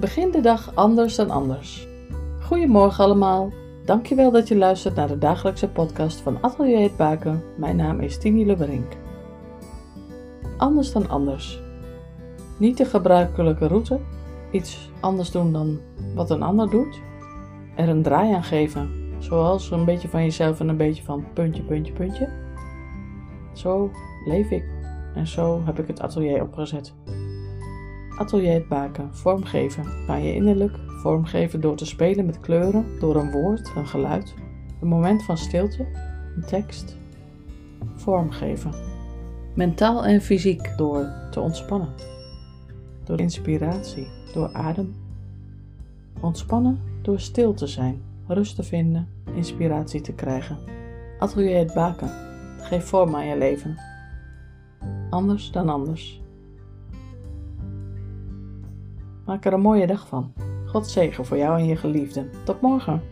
Begin de dag anders dan anders. Goedemorgen allemaal. Dankjewel dat je luistert naar de dagelijkse podcast van Atelier Het Baken. Mijn naam is Tini Leberink. Anders dan anders. Niet de gebruikelijke route, iets anders doen dan wat een ander doet. Er een draai aan geven, zoals een beetje van jezelf en een beetje van puntje, puntje, puntje. Zo leef ik en zo heb ik het atelier opgezet. Atelier het baken, vormgeven, aan je innerlijk, vormgeven door te spelen met kleuren, door een woord, een geluid, een moment van stilte, een tekst. Vormgeven. Mentaal en fysiek door te ontspannen. Door inspiratie, door adem. Ontspannen door stil te zijn, rust te vinden, inspiratie te krijgen. Atelier het baken. Geef vorm aan je leven. Anders dan anders. Maak er een mooie dag van. God zegen voor jou en je geliefden. Tot morgen.